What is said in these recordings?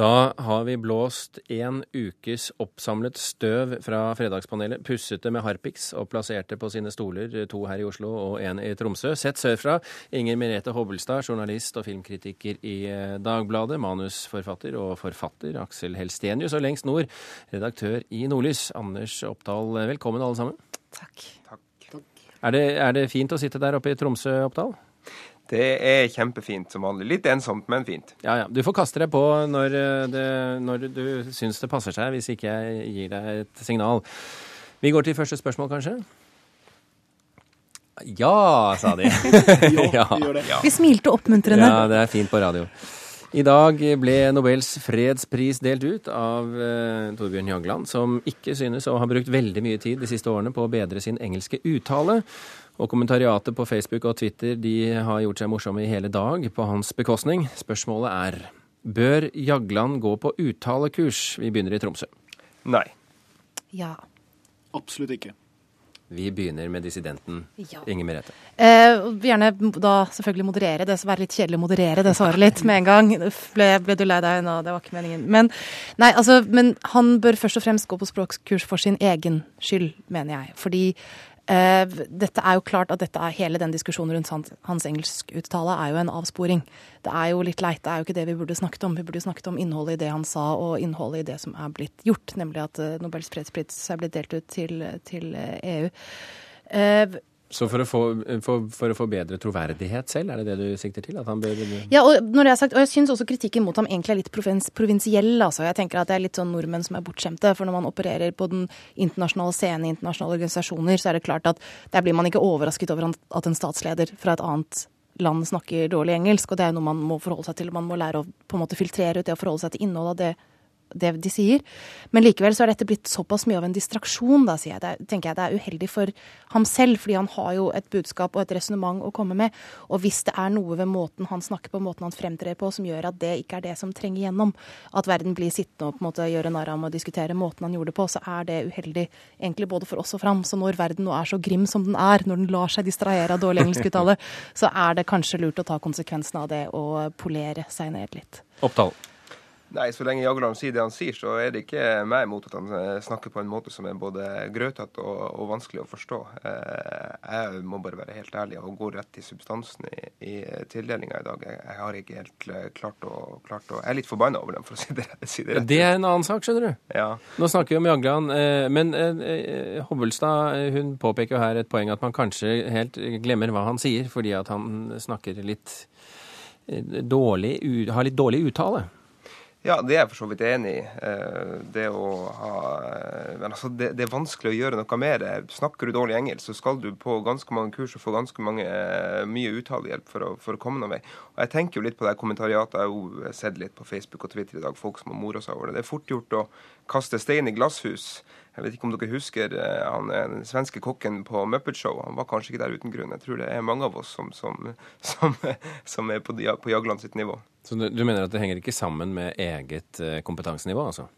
Da har vi blåst en ukes oppsamlet støv fra Fredagspanelet, pusset det med Harpix og plasserte på sine stoler, to her i Oslo og en i Tromsø. Sett sørfra, Inger Merete Hobbelstad, journalist og filmkritiker i eh, Dagbladet, manusforfatter og forfatter Aksel Helstenius, og lengst nord, redaktør i Nordlys, Anders Oppdal. Velkommen alle sammen. Takk. Takk. Er det, er det fint å sitte der oppe i Tromsø, Oppdal? Det er kjempefint som vanlig. Litt ensomt, men fint. Ja, ja. Du får kaste deg på når, eh, det, når du syns det passer seg, hvis ikke jeg gir deg et signal. Vi går til første spørsmål, kanskje? Ja, sa de. ja. det. Vi smilte oppmuntrende. Ja, det er fint på radio. I dag ble Nobels fredspris delt ut av eh, Torbjørn Jagland, som ikke synes å ha brukt veldig mye tid de siste årene på å bedre sin engelske uttale. Og kommentariatet på Facebook og Twitter de har gjort seg morsomme i hele dag på hans bekostning. Spørsmålet er bør Jagland gå på uttalekurs? Vi begynner i Tromsø. Nei. Ja. Absolutt ikke. Vi begynner med dissidenten Ja. Inger Merete. Eh, gjerne da selvfølgelig moderere det, så være litt kjedelig å moderere det svaret litt med en gang. Ble, ble du lei deg nå? Det var ikke meningen. Men, nei, altså, men han bør først og fremst gå på språkkurs for sin egen skyld, mener jeg. Fordi dette er jo klart at dette er hele den diskusjonen rundt hans, hans engelskuttale er jo en avsporing. Det er jo litt leit. Det er jo ikke det vi burde snakket om. Vi burde snakket om innholdet i det han sa, og innholdet i det som er blitt gjort, nemlig at eh, Nobels fredspris er blitt delt ut til, til eh, EU. Så for å, få, for, for å få bedre troverdighet selv, er det det du sikter til? Bør Ja, og når det er sagt, og jeg syns også kritikken mot ham egentlig er litt provins, provinsiell. altså. Jeg tenker at det er litt sånn nordmenn som er bortskjemte. For når man opererer på den internasjonale scenen i internasjonale organisasjoner, så er det klart at der blir man ikke overrasket over at en statsleder fra et annet land snakker dårlig engelsk. Og det er noe man må forholde seg til. Man må lære å på en måte filtrere ut det og forholde seg til innholdet av det det de sier. Men likevel så er dette blitt såpass mye av en distraksjon, da, sier jeg. Det, er- tenker jeg det er uheldig for ham selv, fordi han har jo et budskap og et resonnement å komme med. Og hvis det er noe ved måten han snakker på, måten han fremtrer på, som gjør at det ikke er det som trenger gjennom, at verden blir sittende og på en måte gjøre narr av ham og diskutere måten han gjorde det på, så er det uheldig egentlig både for oss og for ham. Så når verden nå er så grim som den er, når den lar seg distrahere av dårlig engelskuttale, så er det kanskje lurt å ta konsekvensen av det og polere seg ned litt. Oppdal. Nei, Så lenge Jagland sier det han sier, så er det ikke meg imot at han eh, snakker på en måte som er både grøtete og, og vanskelig å forstå. Eh, jeg må bare være helt ærlig og gå rett til substansen i, i tildelinga i dag. Jeg, jeg har ikke helt eh, klart å, klart å Jeg er litt forbanna over dem, for å si det, si det rett. Det er en annen sak, skjønner du. Ja. Nå snakker vi om Jagland, men Hobbelstad hun påpeker jo her et poeng at man kanskje helt glemmer hva han sier, fordi at han snakker litt dårlig, har litt dårlig uttale. Ja, det er jeg for så vidt enig i. Eh, Det å ha eh, Men altså, det, det er vanskelig å gjøre noe det. Snakker du dårlig engelsk, så skal du på ganske mange kurs og få ganske mange, eh, mye uttalehjelp for å, for å komme noen vei. Og jeg tenker jo litt på det kommentariatet. Jeg har jo sett litt på Facebook og Twitter i dag, folk som har mora seg over det. Det er fort gjort å kaste stein i glasshus. Jeg vet ikke om dere husker han den svenske kokken på Muppet Show. Han var kanskje ikke der uten grunn. Jeg tror det er mange av oss som, som, som, som er på, på Jagland sitt nivå. Så du, du mener at det henger ikke sammen med eget eh, kompetansenivå, altså?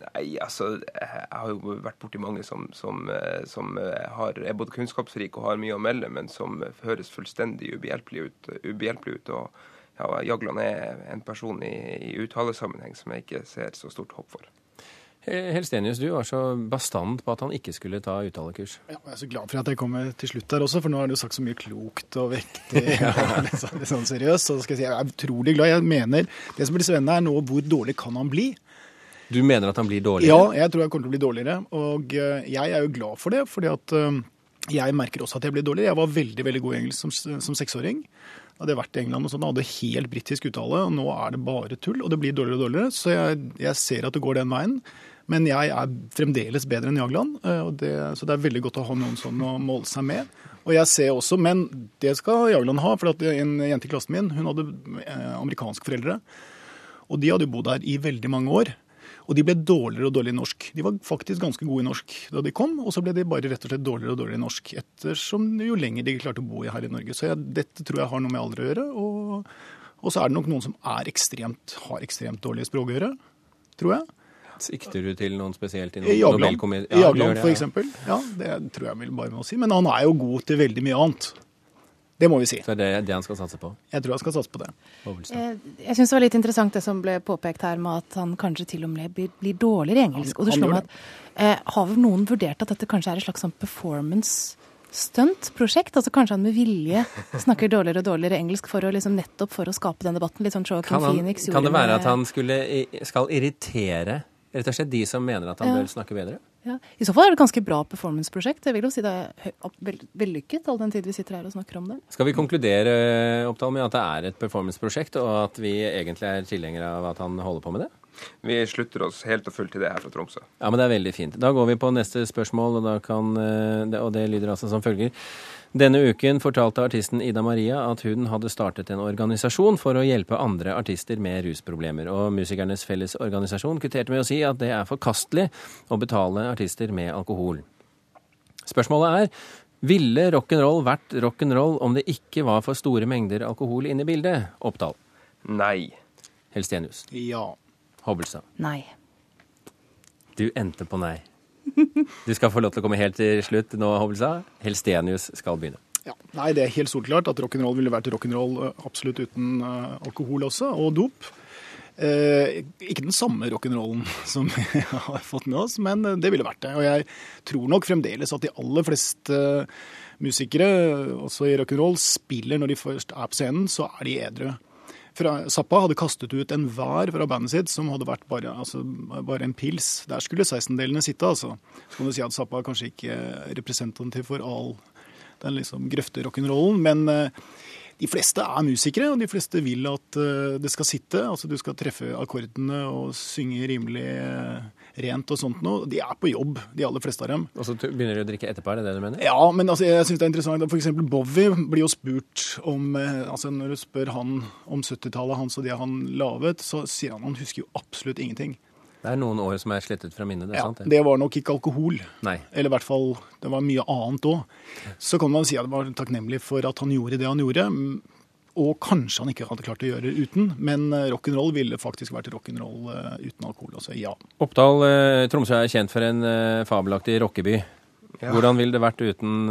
Nei, altså, jeg har jo vært borti mange som, som, eh, som eh, har, er både kunnskapsrike og har mye å melde, men som høres fullstendig ubehjelpelig ut. Ubehjelpelig ut og ja, Jagland er en person i, i uttalesammenheng som jeg ikke ser så stort håp for. Helstenius, du var så bastant på at han ikke skulle ta uttalekurs. Ja, jeg er så glad for at jeg kommer til slutt der også, for nå har du sagt så mye klokt og vektig og litt sånn, litt sånn seriøst. Så skal jeg si, jeg er utrolig glad. Jeg mener det som blir spennende er nå, hvor dårlig kan han bli? Du mener at han blir dårligere? Ja, jeg tror jeg kommer til å bli dårligere. Og eh, jeg er jo glad for det, fordi at eh, jeg merker også at jeg blir dårligere. Jeg var veldig veldig god i engelsk som, som seksåring. Jeg hadde vært i England og sånn, hadde helt britisk uttale, og nå er det bare tull, og det blir dårligere og dårligere. Så jeg, jeg ser at det går den veien. Men jeg er fremdeles bedre enn Jagland, eh, det, så det er veldig godt å ha noen sånn å måle seg med. Og jeg ser også, men det skal Jagland ha, for en jente i klassen min hun hadde eh, amerikanske foreldre. Og de hadde jo bodd her i veldig mange år. Og de ble dårligere og dårligere i norsk. De var faktisk ganske gode i norsk da de kom, og så ble de bare rett og slett dårligere og dårligere i norsk ettersom jo lenger de klarte å bo her i Norge. Så jeg, dette tror jeg har noe med alder å gjøre. Og, og så er det nok noen som ekstremt, har ekstremt dårlige språk å gjøre, tror jeg. Sikter du til noen spesielt i I noen Jagland? For eksempel. Ja, det tror jeg vel bare må si. Men han er jo god til veldig mye annet. Det må vi si. Så er det det han skal satse på? Jeg tror han skal satse på det. Eh, Jeg syns det var litt interessant det som ble påpekt her med at han kanskje til og med blir, blir dårligere i engelsk. Og det Han slår meg at eh, Har noen vurdert at dette kanskje er et slags sånn performance stunt-prosjekt? Altså kanskje han med vilje snakker dårligere og dårligere engelsk for å liksom nettopp for å skape den debatten? Litt sånn Joaquin Kan, Phoenix gjorde kan det være med- at han skulle, skal irritere rett og slett de som mener at han Ja. bør snakke bedre? ja. I så fall er det et ganske bra performance-prosjekt. Jeg vil jo si det er vellykket, all den tid vi sitter her og snakker om det. Skal vi konkludere Oppdal, med at det er et performanceprosjekt, og at vi egentlig er tilhengere av at han holder på med det? Vi slutter oss helt og fullt til det her fra Tromsø. Ja, men det er veldig fint. Da går vi på neste spørsmål, og, da kan, eh, det- og det lyder altså som følger. Denne uken fortalte artisten Ida Maria at hun hadde startet en organisasjon for å hjelpe andre artister med rusproblemer. Og Musikernes Fellesorganisasjon kvitterte med å si at det er forkastelig å betale artister med alkohol. Spørsmålet er ville rock'n'roll vært rock'n'roll om det ikke var for store mengder alkohol inne i bildet? Oppdal. Nei. Helstenius. Ja. Hobbelstad. Nei. Du endte på nei. Du skal få lov til å komme helt til slutt nå, Hobbelstad. Helstenius skal begynne. ja. Nei, det er helt solklart at rock'n'roll ville vært rock'n'roll eh, absolutt uten eh, alkohol også, og dop. Eh, ikke den samme rock'n'rollen som vi har fått med oss, men eh, det ville vært det. Og jeg tror nok fremdeles at de aller fleste musikere, også i rock'n'roll, spiller når de først er på scenen, så er de edru. Fra, Zappa hadde kastet ut enhver fra bandet sitt som hadde vært bare, altså, bare en pils. Der skulle 16-delene sitte, altså. Så kan du si at Zappa kanskje ikke er representativ for all den liksom grøfte rock'n'rollen, men eh, de fleste er musikere, og de fleste vil at eh, det skal sitte. Altså du skal treffe akkordene og synge rimelig eh, rent og sånt noe. De er på jobb, de aller fleste av dem. Og så begynner du å drikke etterpå, er det det du mener? Ja, men altså, jeg synes det er interessant. Eksempel Bowie blir jo spurt om eh, altså Når du spør han om 70-tallet hans og det han laget, så sier han han husker jo absolutt ingenting. Det er noen år som er slettet fra minnet, det er Ja, sant? Det. det var nok ikke alkohol. Nei. Eller i hvert fall, det var mye annet òg. Så kan man si at det var takknemlig for at han gjorde det han gjorde. Og kanskje han ikke hadde klart å gjøre det uten. Men eh, rock'n'roll ville faktisk vært rock'n'roll eh, uten alkohol. Altså ja. Oppdal, eh, Tromsø er kjent for en fabelaktig rockeby. Ja. Hvordan ville det vært uten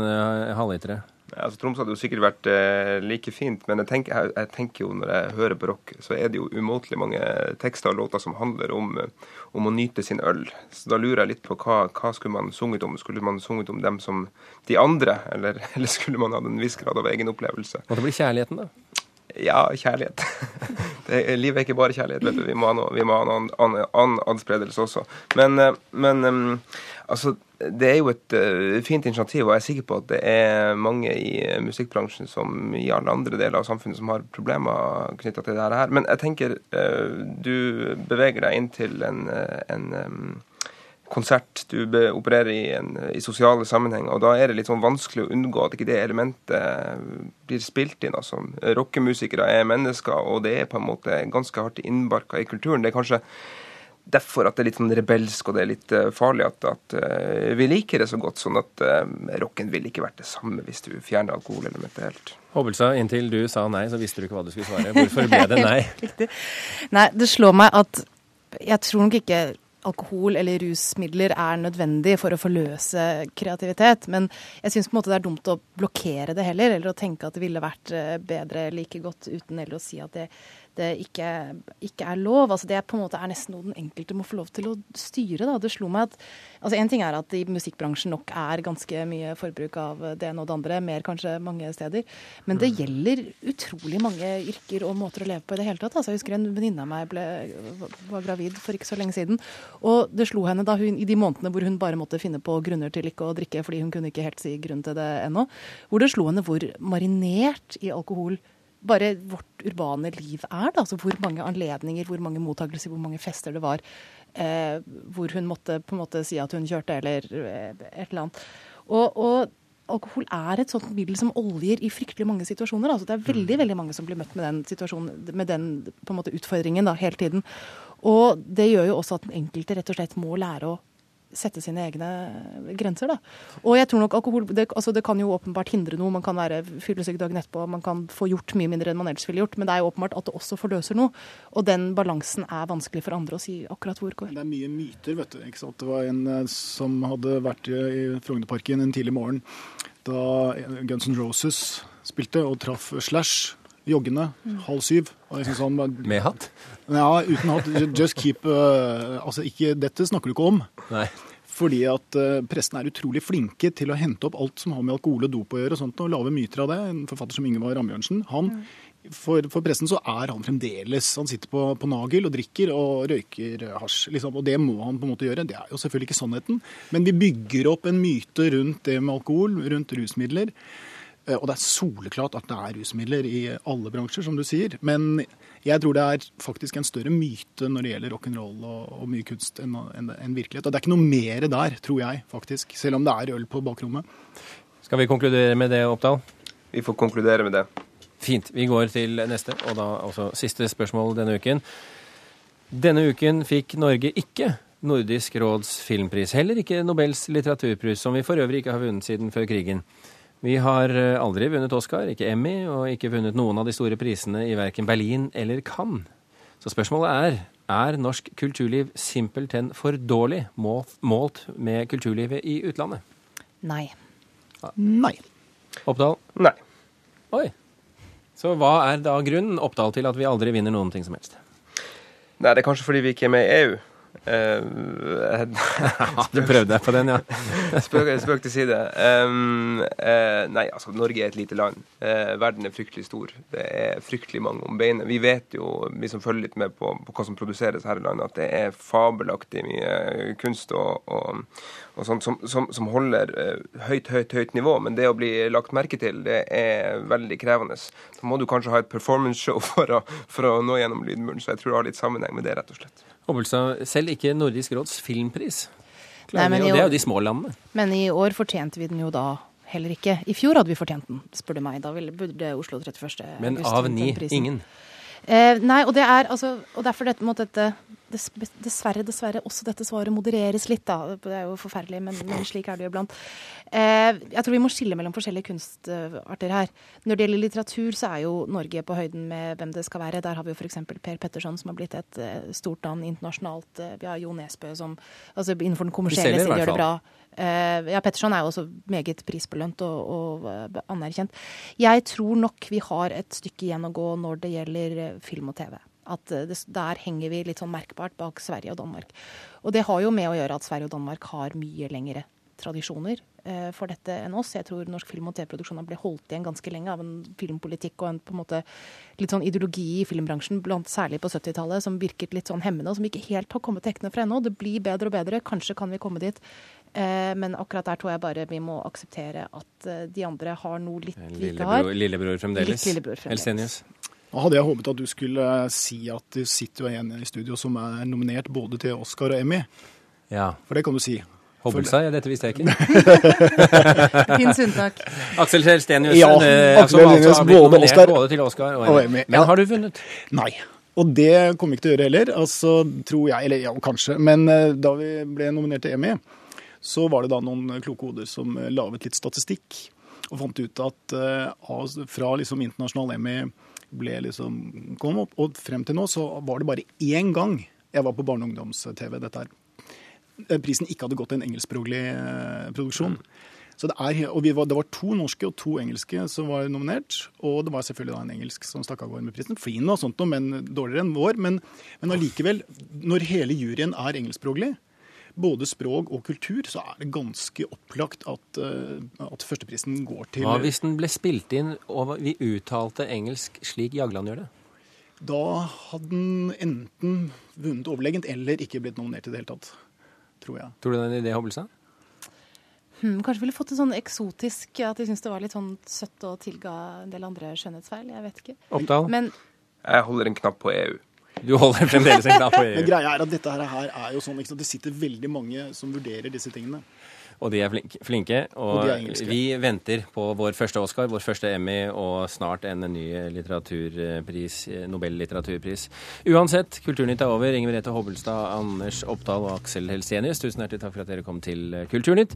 halvlitere? Ja, Altså, Tromsø hadde jo sikkert vært eh, like fint, men jeg tenker, jeg, jeg tenker jo når jeg hører på rock, så er det jo umåtelig mange tekster og låter som handler om, om å nyte sin øl. Så da lurer jeg litt på hva, hva skulle man sunget om? Skulle man sunget om dem som de andre, eller, eller skulle man hatt en viss grad av egen opplevelse? Måtte bli kjærligheten, da. Ja, kjærlighet. Det, er- livet er ikke bare kjærlighet, vet du. Vi må ha, noe, annen, an, an, adspredelse også. Men, eh, men altså, det er jo et eh, fint initiativ, og jeg er sikker på at det er mange i eh, musikkbransjen som i alle andre deler av samfunnet som har problemer knytta til dette her. Men jeg tenker eh, du beveger deg inn til en, eh, en konsert, du opererer i, en, i sosiale sammenhenger, og da er det litt sånn vanskelig å unngå at ikke det elementet blir spilt inn. altså. Rockemusikere er mennesker, og det er på en måte ganske hardt innbarka i kulturen. Det er kanskje derfor at det er litt sånn rebelsk og det er litt eh, farlig at, at eh, vi liker det så godt. Sånn at uh, rocken ville ikke vært det samme hvis du fjerner alkoholelementet helt. Hobbelstad, inntil du sa nei, så visste du ikke hva du skulle svare. Hvorfor ble det nei? Nei, det slår meg at jeg tror nok ikke alkohol eller rusmidler er nødvendig for å forløse kreativitet. Men jeg syns det er dumt å blokkere det heller, eller å tenke at det ville vært eh, bedre like godt uten eller å si at det, det ikke, ikke er lov. Altså det på en måte er nesten noe den enkelte må få lov til å styre. Da. Det slo meg at altså En ting er at i musikkbransjen nok er ganske mye forbruk av det ene og det andre, mer kanskje mange steder. Men det gjelder utrolig mange yrker og måter å leve på i det hele tatt. Altså, jeg husker en venninne av meg ble, var gravid for ikke så lenge siden. Og det slo henne da hun, i de månedene hvor hun bare måtte finne på grunner til ikke å drikke, fordi hun kunne ikke helt si grunn til det ennå, hvor det slo henne hvor marinert i alkohol bare vårt urbane liv er. Da. Altså hvor mange anledninger, hvor mange mottakelser, hvor mange fester det var. Eh, hvor hun måtte på en måte si at hun kjørte, eller eh, et eller annet. Og, og alkohol er et sånt middel som oljer i fryktelig mange situasjoner. Altså, det er veldig veldig mange som blir møtt med den situasjonen, med den på en måte, utfordringen da, hele tiden. Og det gjør jo også at den enkelte rett og slett må lære å sette sine egne grenser, da. Og jeg tror nok alkohol det, altså det kan jo åpenbart hindre noe. Man kan være fyllesyk dagen etterpå, man kan få gjort mye mindre enn man ellers ville gjort. Men det er jo åpenbart at det også forløser noe. Og den balansen er vanskelig for andre å si akkurat hvor går. Det er mye myter, vet du. ikke sant? Det var en eh, som hadde vært i Frognerparken en tidlig morgen da Guns N' Roses spilte og traff Slash joggende halv syv. Han Med hatt? ja, uten hatt. Just keep uh, Altså, ikke, dette snakker du ikke om. Nei. Fordi at uh, pressen er utrolig flinke til å hente opp alt som har med alkohol og dop å gjøre, og sånt, og lave myter av det. En forfatter som Ingevar Rambjørnsen, han for, for pressen så er han fremdeles Han sitter på, på nagel og drikker og røyker hasj. Liksom, og det må han på en måte gjøre. Det er jo selvfølgelig ikke sannheten. Men vi bygger opp en myte rundt det med alkohol, rundt rusmidler. Eh, Og det er soleklart at det er rusmidler i alle bransjer, som du sier. Men jeg tror det er faktisk en større myte når det gjelder rock'n'roll og, og mye kunst enn en, en virkelighet. Og det er ikke noe mer der, tror jeg faktisk. Selv om det er øl på bakrommet. Skal vi konkludere med det, Oppdal? Vi får konkludere med det. Fint. Vi går til neste, og da også siste spørsmål denne uken. Denne uken fikk Norge ikke Nordisk råds filmpris, heller ikke Nobels litteraturpris, som vi for øvrig ikke har vunnet siden før krigen. Vi har eh, aldri vunnet Oscar, ikke Emmy, og ikke vunnet noen av de store prisene i verken Berlin eller Cannes. Så spørsmålet er er norsk kulturliv simpelthen for dårlig målt med kulturlivet i utlandet? Nei. Nei. Oppdal? Nei. Oi. Så hva er da grunnen, Oppdal, til at vi aldri vinner noen ting som helst? Nei, det er kanskje fordi vi ikke er med i EU. Eh, Du prøvde deg på den, ja. spøk, spøk til side. Um, uh, nei, altså, Norge er et lite land. Uh, verden er fryktelig stor. Det er fryktelig mange om beinet. Vi vet jo, vi som følger litt med på, på hva som produseres her i landet, at det er fabelaktig mye kunst og, og, og sånt som, som, som holder uh, høyt, høyt, høyt nivå. Men det å bli lagt merke til, det er veldig krevende. Da må du kanskje ha et performance-show for, for å nå gjennom lydmuren. Så jeg tror det har litt sammenheng med det, rett og slett. Hobbelstad, selv ikke Nordisk råds filmpris. Nei, Klarer men vi, og det er jo de små landene. Men i år fortjente vi den jo da heller ikke. I fjor hadde vi fortjent den, spør du meg. Da ville, burde Oslo 31. Men august av vunnet ni, ingen. Eh, nei, og det er altså Og derfor dette, måtte dette Dessverre, dessverre, også dette svaret modereres litt, da. Det er jo forferdelig, men, men slik er det jo iblant. Eh, jeg tror vi må skille mellom forskjellige kunstarter her. Når det gjelder litteratur, så er jo Norge på høyden med hvem det skal være. Der har vi jo f.eks. Per Petterson, som har blitt et eh, stort navn internasjonalt. Eh, vi har Jo Nesbø, som altså innenfor den kommersielle siden gjør det bra. Eh, ja, Petterson er jo også meget prisbelønt og, og eh, anerkjent. Jeg tror nok vi har et stykke igjen å gå når det gjelder eh, film og TV. At det, der henger vi litt sånn merkbart bak Sverige og Danmark. Og det har jo med å gjøre at Sverige og Danmark har mye lengre tradisjoner eh, for dette enn oss. Jeg tror norsk film- og TV-produksjon ble holdt igjen ganske lenge av en filmpolitikk og en på en måte litt sånn ideologi i filmbransjen, blant, særlig på 70-tallet, som virket litt sånn hemmende, og som ikke helt har kommet til hektene fra ennå. Det blir bedre og bedre. Kanskje kan vi komme dit. Eh, men akkurat der tror jeg bare vi må akseptere at eh, de andre har noe litt vi ikke har. Lillebror, lillebror fremdeles. Litt lillebror fremdeles. Elsenius. Da hadde jeg håpet at du skulle si at det sitter jo en i studio som er nominert både til Oscar og Emmy. Ja. For det kan du si. Hobbelsa? ja, dette visste jeg ikke. Fins unntak. Aksel Elstenius, Ja, eh, Aksel som altså har blitt både nominert Oscar både til Oscar og og Emmy. Emmy. Men Ja. har du vunnet? Nei. Og det kommer vi ikke til å gjøre heller. Altså, tror jeg, eller ja, kanskje. Men eh, da vi ble nominert til Emmy, så var det da noen kloke hoder som eh, laget litt statistikk. Og fant ut at eh, fra liksom internasjonal Emmy ble liksom kom opp, og frem til nå så var det bare én gang jeg var på barne- og ungdoms-TV dette her. eh, Prisen ikke hadde gått til en engelskspråklig produksjon. Så det, er, og var, det var to norske og to engelske som var nominert. Og det var selvfølgelig da en engelsk som stakk av gårde med prisen. Fin og sånt noe, men dårligere enn vår. Men, men allikevel, når hele juryen er engelskspråklig, både språk og kultur, så er det ganske opplagt at, eh, at førsteprisen går til Hva hvis den ble spilt inn og vi uttalte engelsk slik Jagland gjør det? Da hadde den enten vunnet overlegent eller ikke blitt nominert i det hele tatt. Tror jeg. Tror du det er en idé, Hobbelstad? Hmm, kanskje ville fått det sånn eksotisk, at de syntes det var litt sånn søtt og tilga en del andre skjønnhetsfeil. Jeg vet ikke. Oppdal? Men Jeg holder en knapp på EU. Du holder fremdeles en knapp på Men greia er at dette her er jo sånn, sant? det sitter veldig mange som vurderer disse tingene. Og de er flink- flinke. Og, Og er vi venter på vår første Oscar, vår første Emmy og snart en ny litteraturpris, Nobel-litteraturpris. Uansett, Kulturnytt er over. Inger Merete Hobbelstad, Anders Oppdal og Aksel Helsenius, tusen hjertelig takk for at dere kom til Kulturnytt.